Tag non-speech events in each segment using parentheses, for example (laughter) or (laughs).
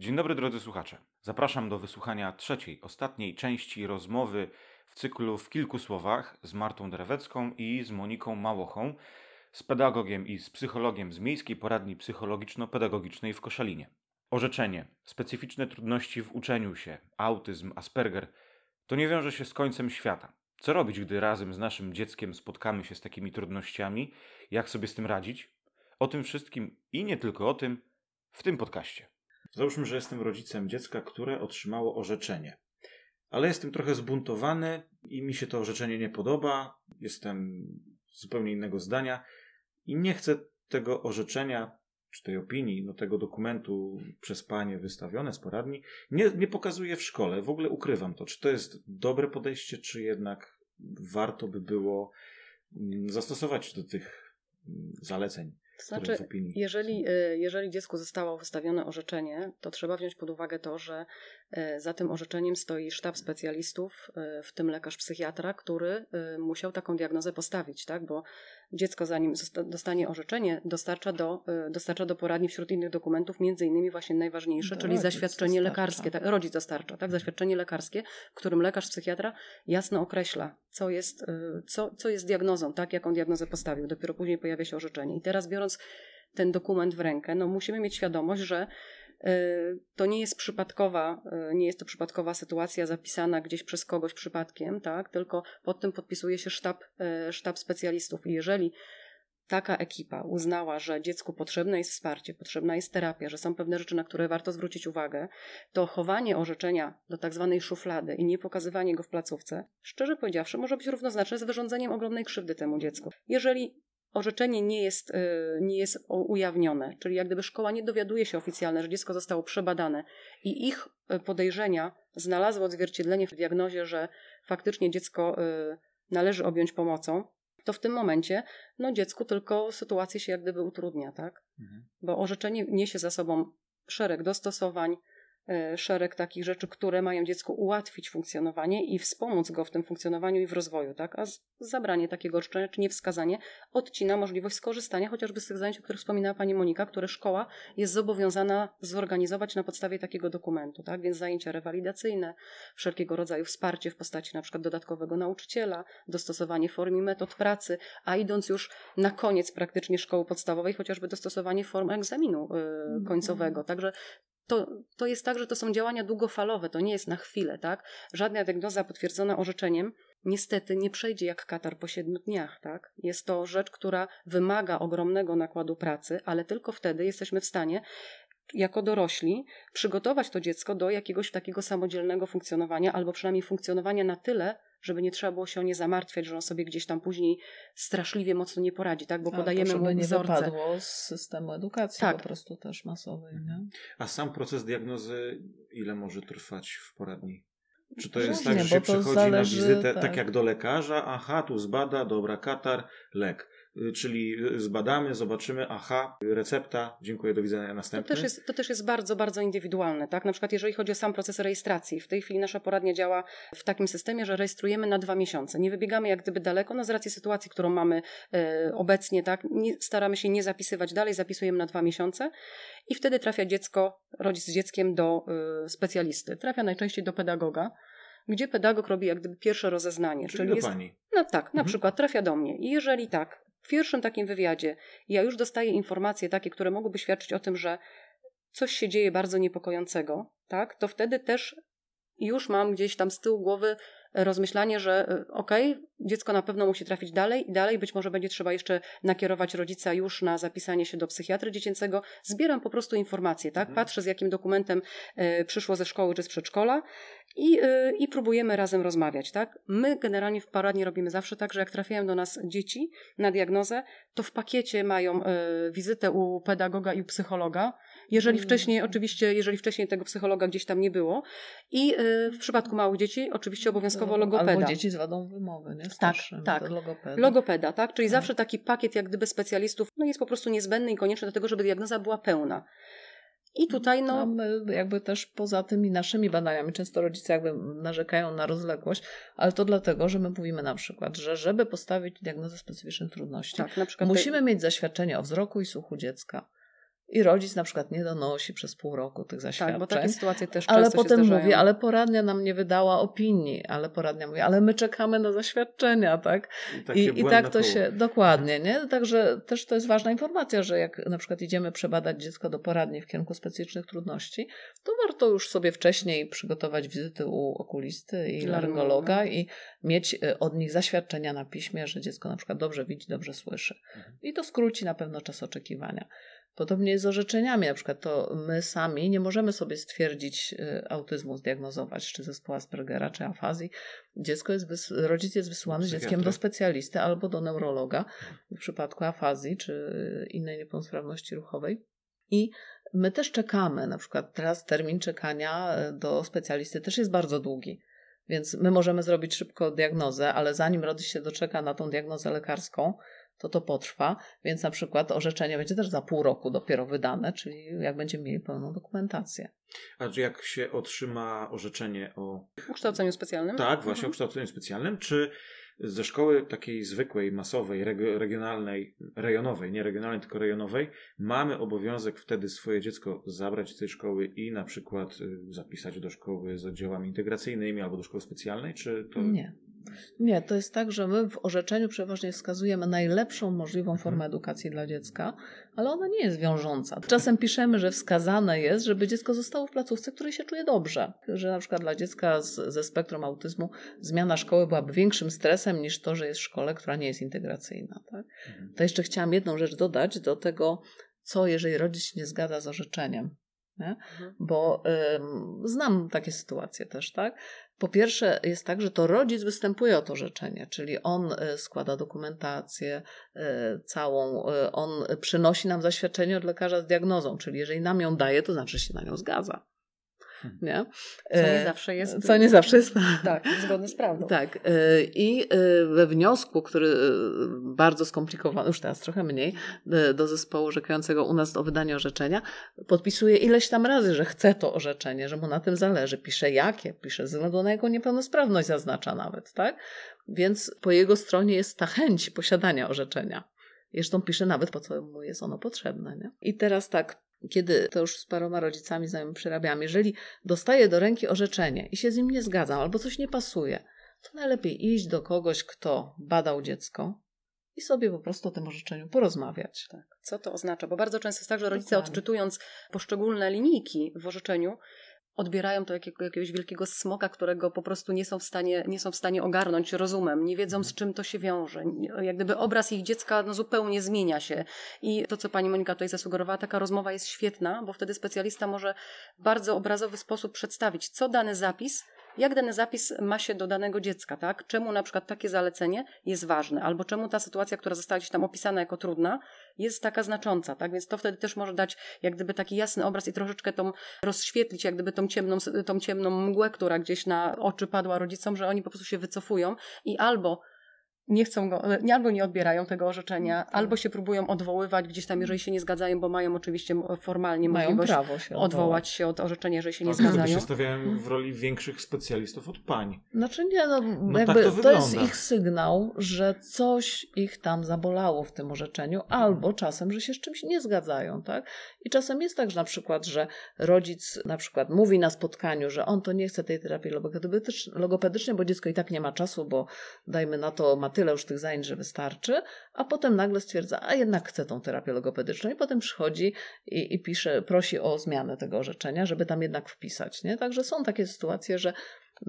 Dzień dobry drodzy słuchacze. Zapraszam do wysłuchania trzeciej, ostatniej części rozmowy w cyklu w kilku słowach z Martą Drewecką i z Moniką Małochą, z pedagogiem i z psychologiem z Miejskiej Poradni Psychologiczno-Pedagogicznej w Koszalinie. Orzeczenie, specyficzne trudności w uczeniu się, autyzm, Asperger to nie wiąże się z końcem świata. Co robić, gdy razem z naszym dzieckiem spotkamy się z takimi trudnościami? Jak sobie z tym radzić? O tym wszystkim i nie tylko o tym w tym podcaście. Załóżmy, że jestem rodzicem dziecka, które otrzymało orzeczenie. Ale jestem trochę zbuntowany i mi się to orzeczenie nie podoba. Jestem zupełnie innego zdania i nie chcę tego orzeczenia, czy tej opinii, no tego dokumentu przez panie wystawione z poradni, nie, nie pokazuję w szkole. W ogóle ukrywam to. Czy to jest dobre podejście, czy jednak warto by było mm, zastosować do tych mm, zaleceń? To znaczy, jeżeli, y, jeżeli dziecku zostało wystawione orzeczenie, to trzeba wziąć pod uwagę to, że y, za tym orzeczeniem stoi sztab specjalistów, y, w tym lekarz psychiatra, który musiał taką diagnozę postawić, tak? bo dziecko zanim dostanie orzeczenie, dostarcza do, dostarcza do poradni wśród innych dokumentów, między innymi właśnie najważniejsze, czyli zaświadczenie dostarcza. lekarskie, tak, rodzic dostarcza, tak? zaświadczenie lekarskie, w którym lekarz psychiatra jasno określa, co jest, co, co jest diagnozą, tak? jaką diagnozę postawił. Dopiero później pojawia się orzeczenie. I teraz biorąc ten dokument w rękę, no musimy mieć świadomość, że to nie jest przypadkowa, y, nie jest to przypadkowa sytuacja zapisana gdzieś przez kogoś przypadkiem, tak? Tylko pod tym podpisuje się sztab, y, sztab specjalistów. I jeżeli taka ekipa uznała, że dziecku potrzebne jest wsparcie, potrzebna jest terapia, że są pewne rzeczy, na które warto zwrócić uwagę, to chowanie orzeczenia do tak zwanej szuflady i nie pokazywanie go w placówce, szczerze powiedziawszy, może być równoznaczne z wyrządzeniem ogromnej krzywdy temu dziecku. Jeżeli orzeczenie nie jest, y, nie jest ujawnione, czyli jak gdyby szkoła nie dowiaduje się oficjalnie, że dziecko zostało przebadane i ich y, podejrzenia znalazły odzwierciedlenie w diagnozie, że faktycznie dziecko y, należy objąć pomocą, to w tym momencie no, dziecku tylko sytuację się jak gdyby utrudnia, tak? Mhm. Bo orzeczenie niesie za sobą szereg dostosowań, szereg takich rzeczy, które mają dziecku ułatwić funkcjonowanie i wspomóc go w tym funkcjonowaniu i w rozwoju, tak? A zabranie takiego orzeczenia, czy niewskazanie odcina możliwość skorzystania chociażby z tych zajęć, o których wspominała pani Monika, które szkoła jest zobowiązana zorganizować na podstawie takiego dokumentu, tak? Więc zajęcia rewalidacyjne, wszelkiego rodzaju wsparcie w postaci na przykład dodatkowego nauczyciela, dostosowanie form i metod pracy, a idąc już na koniec praktycznie szkoły podstawowej, chociażby dostosowanie form egzaminu yy, końcowego. Także to, to jest tak, że to są działania długofalowe, to nie jest na chwilę, tak? Żadna diagnoza potwierdzona orzeczeniem niestety nie przejdzie jak katar po siedmiu dniach, tak? Jest to rzecz, która wymaga ogromnego nakładu pracy, ale tylko wtedy jesteśmy w stanie jako dorośli przygotować to dziecko do jakiegoś takiego samodzielnego funkcjonowania, albo przynajmniej funkcjonowania na tyle, żeby nie trzeba było się o nie zamartwiać, że on sobie gdzieś tam później straszliwie mocno nie poradzi, tak? Bo podajemy mu nie wzorce. nie wypadło z systemu edukacji tak. po prostu też masowej, nie? A sam proces diagnozy ile może trwać w poradni? Czy to jest tak, że się przychodzi zależy, na wizytę tak. tak jak do lekarza, aha, tu zbada, dobra, katar, lek czyli zbadamy, zobaczymy, aha, recepta, dziękuję, do widzenia, następny. To też jest, to też jest bardzo, bardzo indywidualne, tak? Na przykład jeżeli chodzi o sam proces rejestracji, w tej chwili nasza poradnia działa w takim systemie, że rejestrujemy na dwa miesiące. Nie wybiegamy jak gdyby daleko, no z racji sytuacji, którą mamy e, obecnie, tak? Nie, staramy się nie zapisywać dalej, zapisujemy na dwa miesiące i wtedy trafia dziecko, rodzic z dzieckiem do e, specjalisty. Trafia najczęściej do pedagoga, gdzie pedagog robi jak gdyby pierwsze rozeznanie. Czyli, czyli jest, pani. No tak, na mhm. przykład trafia do mnie. I jeżeli tak, w pierwszym takim wywiadzie ja już dostaję informacje takie, które mogłyby świadczyć o tym, że coś się dzieje bardzo niepokojącego, tak, to wtedy też już mam gdzieś tam z tyłu głowy rozmyślanie, że y, okej, okay, dziecko na pewno musi trafić dalej i dalej, być może będzie trzeba jeszcze nakierować rodzica już na zapisanie się do psychiatry dziecięcego. Zbieram po prostu informacje, tak? Mhm. Patrzę z jakim dokumentem y, przyszło ze szkoły czy z przedszkola i, y, i próbujemy razem rozmawiać, tak? My generalnie w paradnie robimy zawsze tak, że jak trafiają do nas dzieci na diagnozę, to w pakiecie mają wizytę u pedagoga i u psychologa, jeżeli mm. wcześniej, oczywiście, jeżeli wcześniej tego psychologa gdzieś tam nie było. I w przypadku małych dzieci oczywiście obowiązkowo logopeda. Albo dzieci z wadą wymowy, nie? Tak, tak. Logopeda. logopeda, tak? Czyli tak. zawsze taki pakiet jak gdyby specjalistów no jest po prostu niezbędny i konieczny do tego, żeby diagnoza była pełna. I tutaj no... My jakby też poza tymi naszymi badaniami, często rodzice jakby narzekają na rozległość, ale to dlatego, że my mówimy na przykład, że żeby postawić diagnozę specyficznych trudności, tak, musimy mieć zaświadczenie o wzroku i słuchu dziecka i rodzic na przykład nie donosi przez pół roku tych zaświadczeń. Tak, bo takie sytuacje też Ale często potem się mówi, ale poradnia nam nie wydała opinii, ale poradnia mówi, ale my czekamy na zaświadczenia, tak? I, I, i tak to się, dokładnie, nie? Także też to jest ważna informacja, że jak na przykład idziemy przebadać dziecko do poradni w kierunku specyficznych trudności, to warto już sobie wcześniej przygotować wizyty u okulisty i laryngologa i mieć y, od nich zaświadczenia na piśmie, że dziecko na przykład dobrze widzi, dobrze słyszy. Mhm. I to skróci na pewno czas oczekiwania. Podobnie jest z orzeczeniami, na przykład to my sami nie możemy sobie stwierdzić y, autyzmu, zdiagnozować, czy zespołu Aspergera, czy afazji. Dziecko jest, rodzic jest wysyłany z dzieckiem do specjalisty albo do neurologa w przypadku afazji, czy innej niepełnosprawności ruchowej. I my też czekamy, na przykład teraz termin czekania y, do specjalisty też jest bardzo długi. Więc my możemy zrobić szybko diagnozę, ale zanim rodzic się doczeka na tą diagnozę lekarską, to to potrwa, więc na przykład orzeczenie będzie też za pół roku dopiero wydane, czyli jak będziemy mieli pełną dokumentację. A jak się otrzyma orzeczenie o ukształceniu specjalnym? Tak, właśnie mhm. o kształceniu specjalnym, czy ze szkoły takiej zwykłej, masowej, regionalnej, rejonowej, nie regionalnej, tylko rejonowej, mamy obowiązek wtedy swoje dziecko zabrać z tej szkoły i na przykład y, zapisać do szkoły z oddziałami integracyjnymi albo do szkoły specjalnej, czy to... Nie. Nie, to jest tak, że my w orzeczeniu przeważnie wskazujemy najlepszą możliwą mhm. formę edukacji dla dziecka, ale ona nie jest wiążąca. Czasem piszemy, że wskazane jest, żeby dziecko zostało w placówce, w której się czuje dobrze. Że na przykład dla dziecka z, ze spektrum autyzmu zmiana szkoły byłaby większym stresem niż to, że jest w szkole, która nie jest integracyjna. Tak? Mhm. To jeszcze chciałam jedną rzecz dodać do tego, co jeżeli rodzic nie zgadza z orzeczeniem. Nie? Mhm. Bo y, znam takie sytuacje też, tak? Po pierwsze jest tak, że to rodzic występuje o to życzenie, czyli on y, składa dokumentację y, całą, y, on przynosi nam zaświadczenie od lekarza z diagnozą, czyli jeżeli nam ją daje, to znaczy, się na nią zgadza. Hmm. Nie? Co nie e, zawsze jest. Co nie zawsze jest. (laughs) Tak, zgodne z prawdą. Tak. E, I e, we wniosku, który bardzo skomplikowany, już teraz trochę mniej, do zespołu orzekającego u nas o wydanie orzeczenia, podpisuje ileś tam razy, że chce to orzeczenie, że mu na tym zależy. Pisze jakie, pisze ze względu na jego niepełnosprawność, zaznacza nawet, tak? Więc po jego stronie jest ta chęć posiadania orzeczenia. Zresztą pisze nawet, po co mu jest ono potrzebne. Nie? I teraz tak, kiedy to już z paroma rodzicami znajomymi przerabiam, jeżeli dostaję do ręki orzeczenie i się z nim nie zgadzam albo coś nie pasuje, to najlepiej iść do kogoś, kto badał dziecko i sobie po prostu o tym orzeczeniu porozmawiać. Tak. Co to oznacza? Bo bardzo często jest tak, że rodzice Dokładnie. odczytując poszczególne linijki w orzeczeniu, odbierają to jakiego, jakiegoś wielkiego smoka, którego po prostu nie są, w stanie, nie są w stanie ogarnąć rozumem, nie wiedzą z czym to się wiąże. Jak gdyby obraz ich dziecka no, zupełnie zmienia się. I to, co pani Monika tutaj zasugerowała, taka rozmowa jest świetna, bo wtedy specjalista może w bardzo obrazowy sposób przedstawić, co dany zapis jak dany zapis ma się do danego dziecka, tak? Czemu na przykład takie zalecenie jest ważne, albo czemu ta sytuacja, która została gdzieś tam opisana jako trudna, jest taka znacząca, tak? Więc to wtedy też może dać jak gdyby taki jasny obraz i troszeczkę tą rozświetlić, jak gdyby tą ciemną, tą ciemną mgłę, która gdzieś na oczy padła rodzicom, że oni po prostu się wycofują i albo nie chcą go, e, albo nie odbierają tego orzeczenia, no tak. albo się próbują odwoływać gdzieś tam, jeżeli się nie zgadzają, bo mają oczywiście formalnie mają możliwość się odwołać się od orzeczenia, jeżeli się nie tak, zgadzają. się stawiają w roli większych specjalistów od pań. Znaczy nie, no, no jakby tak to, to, jest ich sygnał, że coś ich tam zabolało w tym orzeczeniu, albo mhm. czasem, że się z czymś nie zgadzają, tak? I czasem jest tak, że na przykład, że rodzic na przykład mówi na spotkaniu, że on to nie chce tej terapii logopedycznej, bo dziecko i tak nie ma czasu, bo dajmy na to ma tyle już tych zajęć, że wystarczy, a potem nagle stwierdza, a jednak chce tą terapię logopedyczną i potem przychodzi i, i pisze, prosi o zmianę tego orzeczenia, żeby tam jednak wpisać, nie? Także są takie sytuacje, że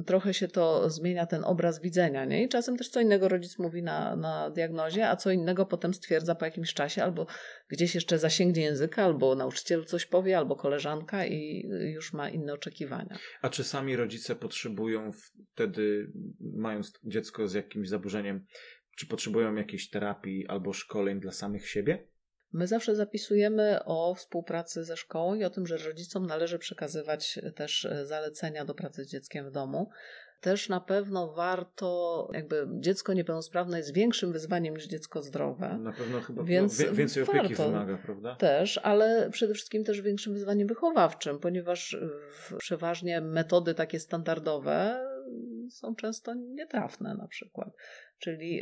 trochę się to zmienia ten obraz widzenia, nie? I czasem też co innego rodzic mówi na, na diagnozie, a co innego potem stwierdza po jakimś czasie, albo gdzieś jeszcze zasięgnie języka, albo nauczyciel coś powie, albo koleżanka i już ma inne oczekiwania. A czy sami rodzice potrzebują wtedy, mając dziecko z jakimś zaburzeniem, czy potrzebują jakiejś terapii albo szkoleń dla samych siebie? My zawsze zapisujemy o współpracy ze szkołą i o tym, że rodzicom należy przekazywać też zalecenia do pracy z dzieckiem w domu. Też na pewno warto, jakby dziecko niepełnosprawne jest większym wyzwaniem niż dziecko zdrowe. Na pewno chyba więc no, więcej opieki wymaga, prawda? Też, ale przede wszystkim też większym wyzwaniem wychowawczym, ponieważ przeważnie metody takie standardowe są często nietrafne na przykład. Czyli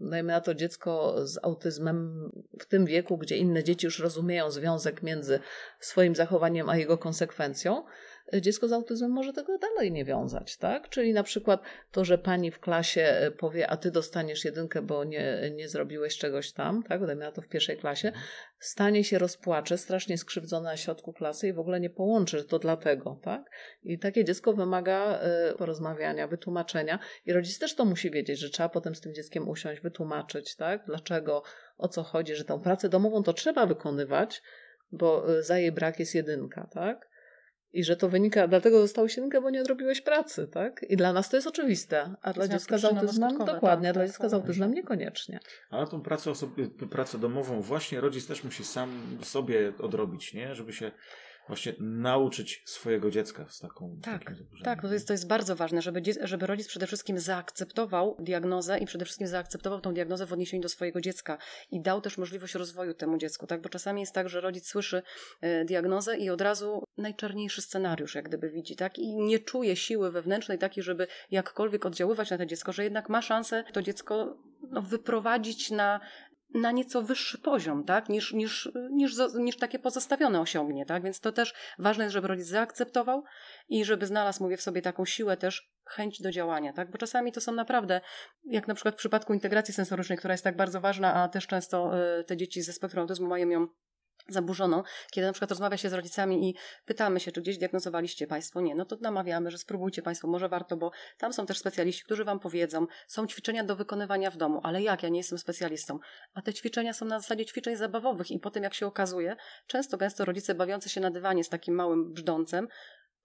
dajmy na to dziecko z autyzmem w tym wieku, gdzie inne dzieci już rozumieją związek między swoim zachowaniem a jego konsekwencją, dziecko z autyzmem może tego dalej nie wiązać, tak? Czyli na przykład to, że pani w klasie e, powie, a ty dostaniesz jedynkę, bo nie, nie zrobiłeś czegoś tam, tak? Dajmy na to w pierwszej klasie, stanie się, rozpłacze, strasznie skrzywdzona na środku klasy i w ogóle nie połączy, że to dlatego, tak? I takie dziecko wymaga e, porozmawiania, wytłumaczenia i rodzic też to musi wiedzieć, że trzeba potem z tym dzieckiem usiąść, wytłumaczyć, tak? Dlaczego, o co chodzi, że tą pracę domową to trzeba wykonywać, bo e, za jej brak jest jedynka, tak? I że to wynika, dlatego zostało siedynkę, bo nie odrobiłeś pracy, tak? I dla nas to jest oczywiste, a dla dziecka z autyzmem dokładnie, a dla tak, dziecka z autyzmem niekoniecznie. Ale tą pracę, osoby, pracę domową właśnie rodzic też musi sam sobie odrobić, nie? Żeby się właśnie nauczyć swojego dziecka z taką. Tak, tak to, jest, to jest bardzo ważne, żeby, żeby rodzic przede wszystkim zaakceptował diagnozę i przede wszystkim zaakceptował tą diagnozę w odniesieniu do swojego dziecka i dał też możliwość rozwoju temu dziecku, tak? Bo czasami jest tak, że rodzic słyszy e, diagnozę i od razu najczarniejszy scenariusz, jak gdyby widzi, tak? I nie czuje siły wewnętrznej takiej, żeby jakkolwiek oddziaływać na to dziecko, że jednak ma szansę to dziecko no, wyprowadzić na na nieco wyższy poziom, tak, niż, niż, niż, niż takie pozostawione osiągnie, tak, więc to też ważne jest, żeby rodzic zaakceptował i żeby znalazł, mówię, w sobie taką siłę też, chęć do działania, tak, bo czasami to są naprawdę, jak na przykład w przypadku integracji sensorycznej, która jest tak bardzo ważna, a też często y, te dzieci ze spektrum autyzmu mają ją zaburzoną, kiedy na przykład rozmawia się z rodzicami i pytamy się, czy gdzieś diagnozowaliście Państwo, nie, no to namawiamy, że spróbujcie Państwo, może warto, bo tam są też specjaliści, którzy Wam powiedzą, są ćwiczenia do wykonywania w domu, ale jak, ja nie jestem specjalistą, a te ćwiczenia są na zasadzie ćwiczeń zabawowych i potem jak się okazuje, często gęsto rodzice bawiący się na dywanie z takim małym brzdącem,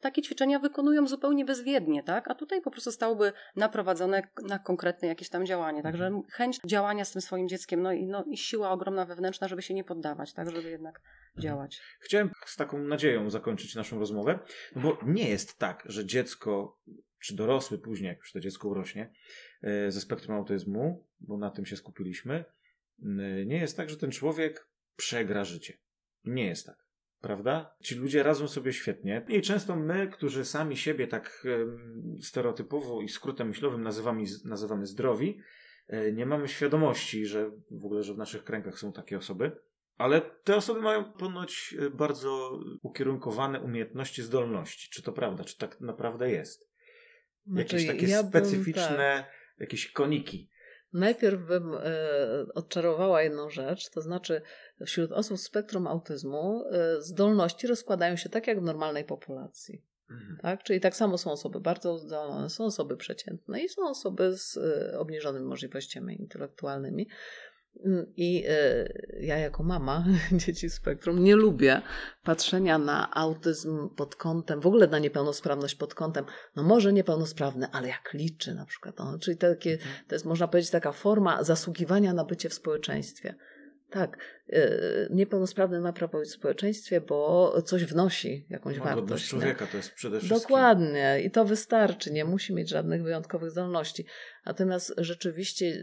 takie ćwiczenia wykonują zupełnie bezwiednie, tak? A tutaj po prostu stałoby naprowadzone na konkretne jakieś tam działanie. Także mhm. chęć działania z tym swoim dzieckiem, no i, no i siła ogromna wewnętrzna, żeby się nie poddawać, tak? Żeby jednak mhm. działać. Chciałem z taką nadzieją zakończyć naszą rozmowę, no bo nie jest tak, że dziecko, czy dorosły później, jak już to dziecko urośnie, e, ze spektrum autyzmu, bo na tym się skupiliśmy, nie jest tak, że ten człowiek przegra życie. Nie jest tak prawda? Ci ludzie radzą sobie świetnie. I często my, którzy sami siebie tak stereotypowo i skrótem myślowym nazywamy, nazywamy zdrowi, e, nie mamy świadomości, że w ogóle, że w naszych kręgach są takie osoby. Ale te osoby mają ponoć e, bardzo ukierunkowane umiejętności, zdolności. Czy to prawda? Czy tak naprawdę jest? Znaczy, jakieś takie ja specyficzne, tak. jakieś koniki. Najpierw bym e, odczarowała jedną rzecz, to znaczy wśród osób z spektrum autyzmu e, zdolności rozkładają się tak jak w normalnej populacji. Mhm. Tak? Czyli tak samo są osoby bardzo zdolne, są osoby przeciętne i są osoby z e, obniżonymi możliwościami intelektualnymi. Mm, I y, ja, jako mama (laughs) dzieci spektrum, nie lubię patrzenia na autyzm pod kątem, w ogóle na niepełnosprawność pod kątem, no może niepełnosprawny, ale jak liczy na przykład. No, czyli takie, mhm. to jest, można powiedzieć, taka forma zasługiwania na bycie w społeczeństwie. Tak, yy, niepełnosprawny ma prawo być w społeczeństwie, bo coś wnosi, jakąś ma wartość. człowieka to jest przede wszystkim. Dokładnie i to wystarczy, nie musi mieć żadnych wyjątkowych zdolności. Natomiast rzeczywiście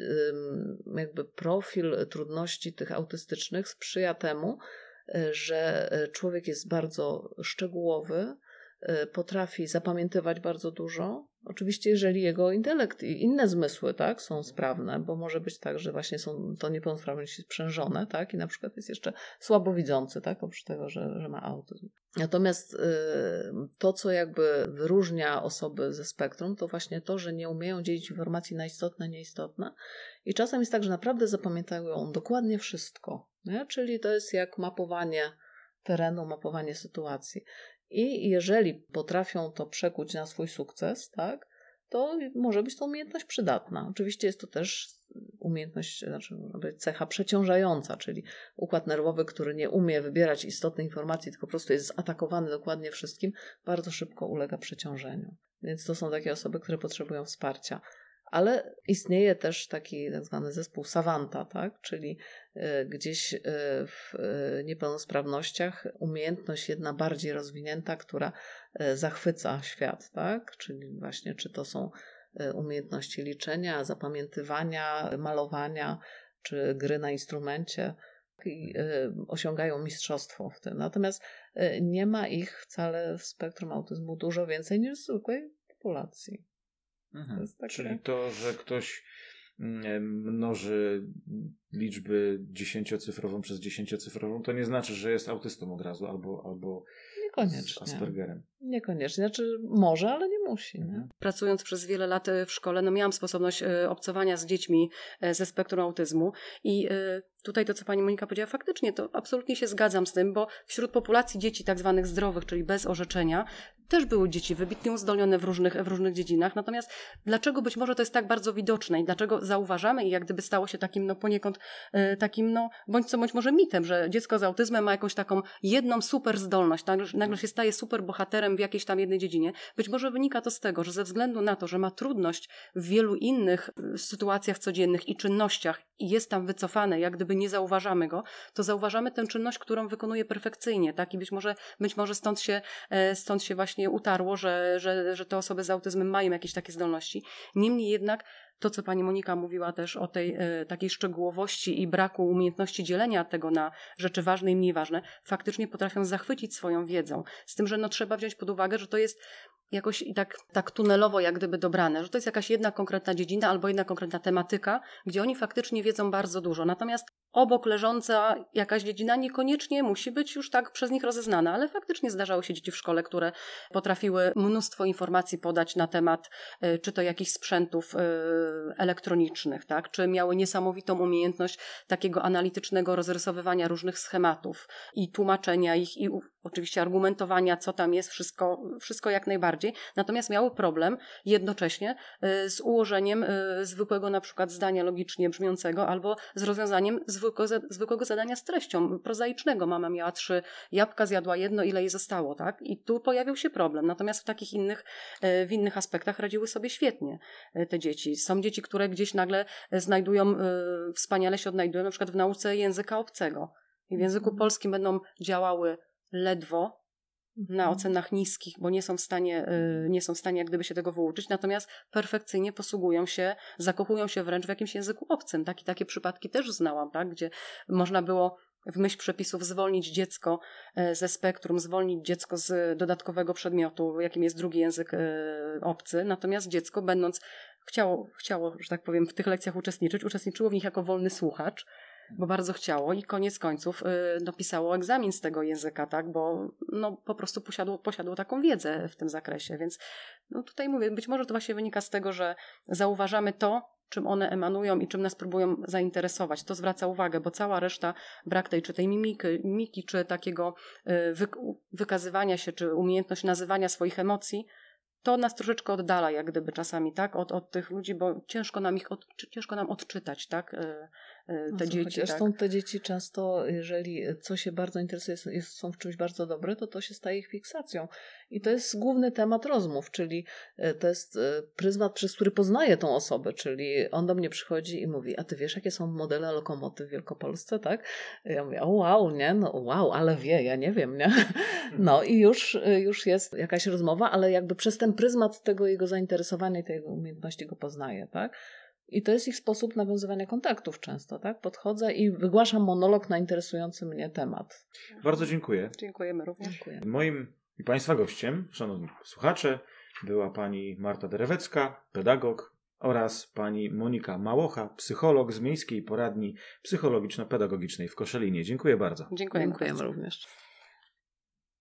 jakby profil trudności tych autystycznych sprzyja temu, yy, że człowiek jest bardzo szczegółowy, potrafi zapamiętywać bardzo dużo, Oczywiście, jeżeli jego intelekt i inne zmysły tak, są sprawne, bo może być tak, że właśnie są to niepełnosprawności sprzężone, tak, i na przykład jest jeszcze słabowidzący, tak, oprócz tego, że, że ma autyzm. Natomiast y, to, co jakby wyróżnia osoby ze spektrum, to właśnie to, że nie umieją dzielić informacji na istotne, nieistotne. I czasem jest tak, że naprawdę zapamiętają dokładnie wszystko. Nie? Czyli to jest jak mapowanie terenu, mapowanie sytuacji. I jeżeli potrafią to przekuć na swój sukces, tak, to może być to umiejętność przydatna. Oczywiście jest to też umiejętność, znaczy cecha przeciążająca, czyli układ nerwowy, który nie umie wybierać istotnej informacji, tylko po prostu jest zaatakowany dokładnie wszystkim, bardzo szybko ulega przeciążeniu. Więc to są takie osoby, które potrzebują wsparcia. Ale istnieje też taki tak zwany zespół savanta, tak? czyli e, gdzieś e, w e, niepełnosprawnościach umiejętność jedna bardziej rozwinięta, która zachwyca świat, tak? czyli właśnie czy to są umiejętności liczenia, zapamiętywania, malowania, czy gry na instrumencie i osiągają mistrzostwo w tym. Natomiast nie ma ich wcale w spektrum autyzmu dużo więcej niż w zwykłej populacji. Mhm. To takie... Czyli to, że ktoś mnoży liczby dziesięciocyfrową przez dziesięciocyfrową, to nie znaczy, że jest autystą od razu albo, albo Niekoniecznie. z Aspergerem. Niekoniecznie. Znaczy może, ale nie musi. Nie? Mhm. Pracując przez wiele lat e, w szkole, no miałam sposobność e, obcowania z dziećmi e, ze spektrum autyzmu i tutaj to, co pani Monika powiedziała, faktycznie to absolutnie się zgadzam z tym, bo wśród populacji dzieci tak zwanych zdrowych, czyli bez orzeczenia, też były dzieci wybitnie uzdolnione w różnych, w różnych dziedzinach. Natomiast dlaczego być może to jest tak bardzo widoczne i dlaczego zauważamy i jak gdyby stało się takim no poniekąd takim no bądź co bądź może mitem, że dziecko z autyzmem ma jakąś taką jedną super zdolność, tak? nagle się staje super bohaterem w jakiejś tam jednej dziedzinie. Być może wynika to z tego, że ze względu na to, że ma trudność w wielu innych y, sytuacjach codziennych i czynnościach i jest tam wycofane, jak gdyby nie zauważamy go, to zauważamy tę czynność, którą wykonuje perfekcyjnie, tak? I być może, być może stąd, się, e, stąd się właśnie utarło, że, że, że te osoby z autyzmem mają jakieś takie zdolności. Niemniej jednak to, co pani Monika mówiła też o tej e, takiej szczegółowości i braku umiejętności dzielenia tego na rzeczy ważne i mniej ważne, faktycznie potrafią zachwycić swoją wiedzą. Z tym, że no, trzeba wziąć pod uwagę, że to jest jakoś i tak, tak tunelowo jak gdyby dobrane, że to jest jakaś jedna konkretna dziedzina albo jedna konkretna tematyka, gdzie oni faktycznie wiedzą bardzo dużo. Natomiast obok leżąca jakaś dziedzina niekoniecznie musi być już tak przez nich rozeznana, ale faktycznie zdarzały się dzieci w szkole, które potrafiły mnóstwo informacji podać na temat y, czy to jakichś sprzętów y, elektronicznych, tak? czy miały niesamowitą umiejętność takiego analitycznego rozrysowywania różnych schematów i tłumaczenia ich i oczywiście argumentowania, co tam jest, wszystko, wszystko jak najbardziej. Natomiast miały problem jednocześnie y, z ułożeniem zwykłego na przykład zdania logicznie brzmiącego albo z rozwiązaniem zwykłego, zwykłego zadania z treścią, prozaicznego. Mama miała trzy jabłka, zjadła jedno, ile jej zostało, tak? I tu pojawił się problem. Natomiast w takich innych, e, w innych aspektach radziły sobie świetnie e, te dzieci. Są dzieci, które gdzieś nagle znajdują, e, wspaniale się odnajdują, na przykład w nauce języka obcego. I w języku mhm. polskim będą działały ledwo, na ocenach niskich, bo nie są w stanie, y, nie są w stanie jak gdyby się tego wyuczyć, natomiast perfekcyjnie posługują się, zakochują się wręcz w jakimś języku obcym. Tak? I takie przypadki też znałam, tak? gdzie można było w myśl przepisów zwolnić dziecko e, ze spektrum, zwolnić dziecko z dodatkowego przedmiotu, jakim jest drugi język e, obcy, natomiast dziecko będąc chciało, chciało, że tak powiem, w tych lekcjach uczestniczyć, uczestniczyło w nich jako wolny słuchacz, bo bardzo chciało i koniec końców y, dopisało egzamin z tego języka, tak, bo no, po prostu posiadło, posiadło taką wiedzę w tym zakresie, więc no, tutaj mówię, być może to właśnie wynika z tego, że zauważamy to, czym one emanują i czym nas próbują zainteresować. To zwraca uwagę, bo cała reszta, brak tej czy tej mimiki, mimiki czy takiego y, wykazywania się, czy umiejętność nazywania swoich emocji, to nas troszeczkę oddala, jak gdyby czasami, tak, od, od tych ludzi, bo ciężko nam ich, od, ciężko nam odczytać, tak, y, te no, dzieci. Zresztą tak. te dzieci często, jeżeli coś się bardzo interesuje, jest, są w czymś bardzo dobre, to to się staje ich fiksacją. I to jest główny temat rozmów, czyli e, to jest e, pryzmat, przez który poznaję tą osobę, czyli on do mnie przychodzi i mówi, a ty wiesz, jakie są modele lokomotyw w Wielkopolsce, tak? Ja mówię, o wow, nie? No wow, ale wie, ja nie wiem, nie? No i już, już jest jakaś rozmowa, ale jakby przez ten pryzmat tego jego zainteresowania i tej jego umiejętności go poznaję, tak? I to jest ich sposób nawiązywania kontaktów często, tak? Podchodzę i wygłaszam monolog na interesujący mnie temat. Bardzo dziękuję. Dziękujemy również. Dziękuję. Moim i Państwa gościem, szanowni słuchacze, była pani Marta Derewecka, pedagog oraz pani Monika Małocha, psycholog z Miejskiej Poradni Psychologiczno-Pedagogicznej w Koszelinie. Dziękuję bardzo. Dziękujemy, Dziękujemy również.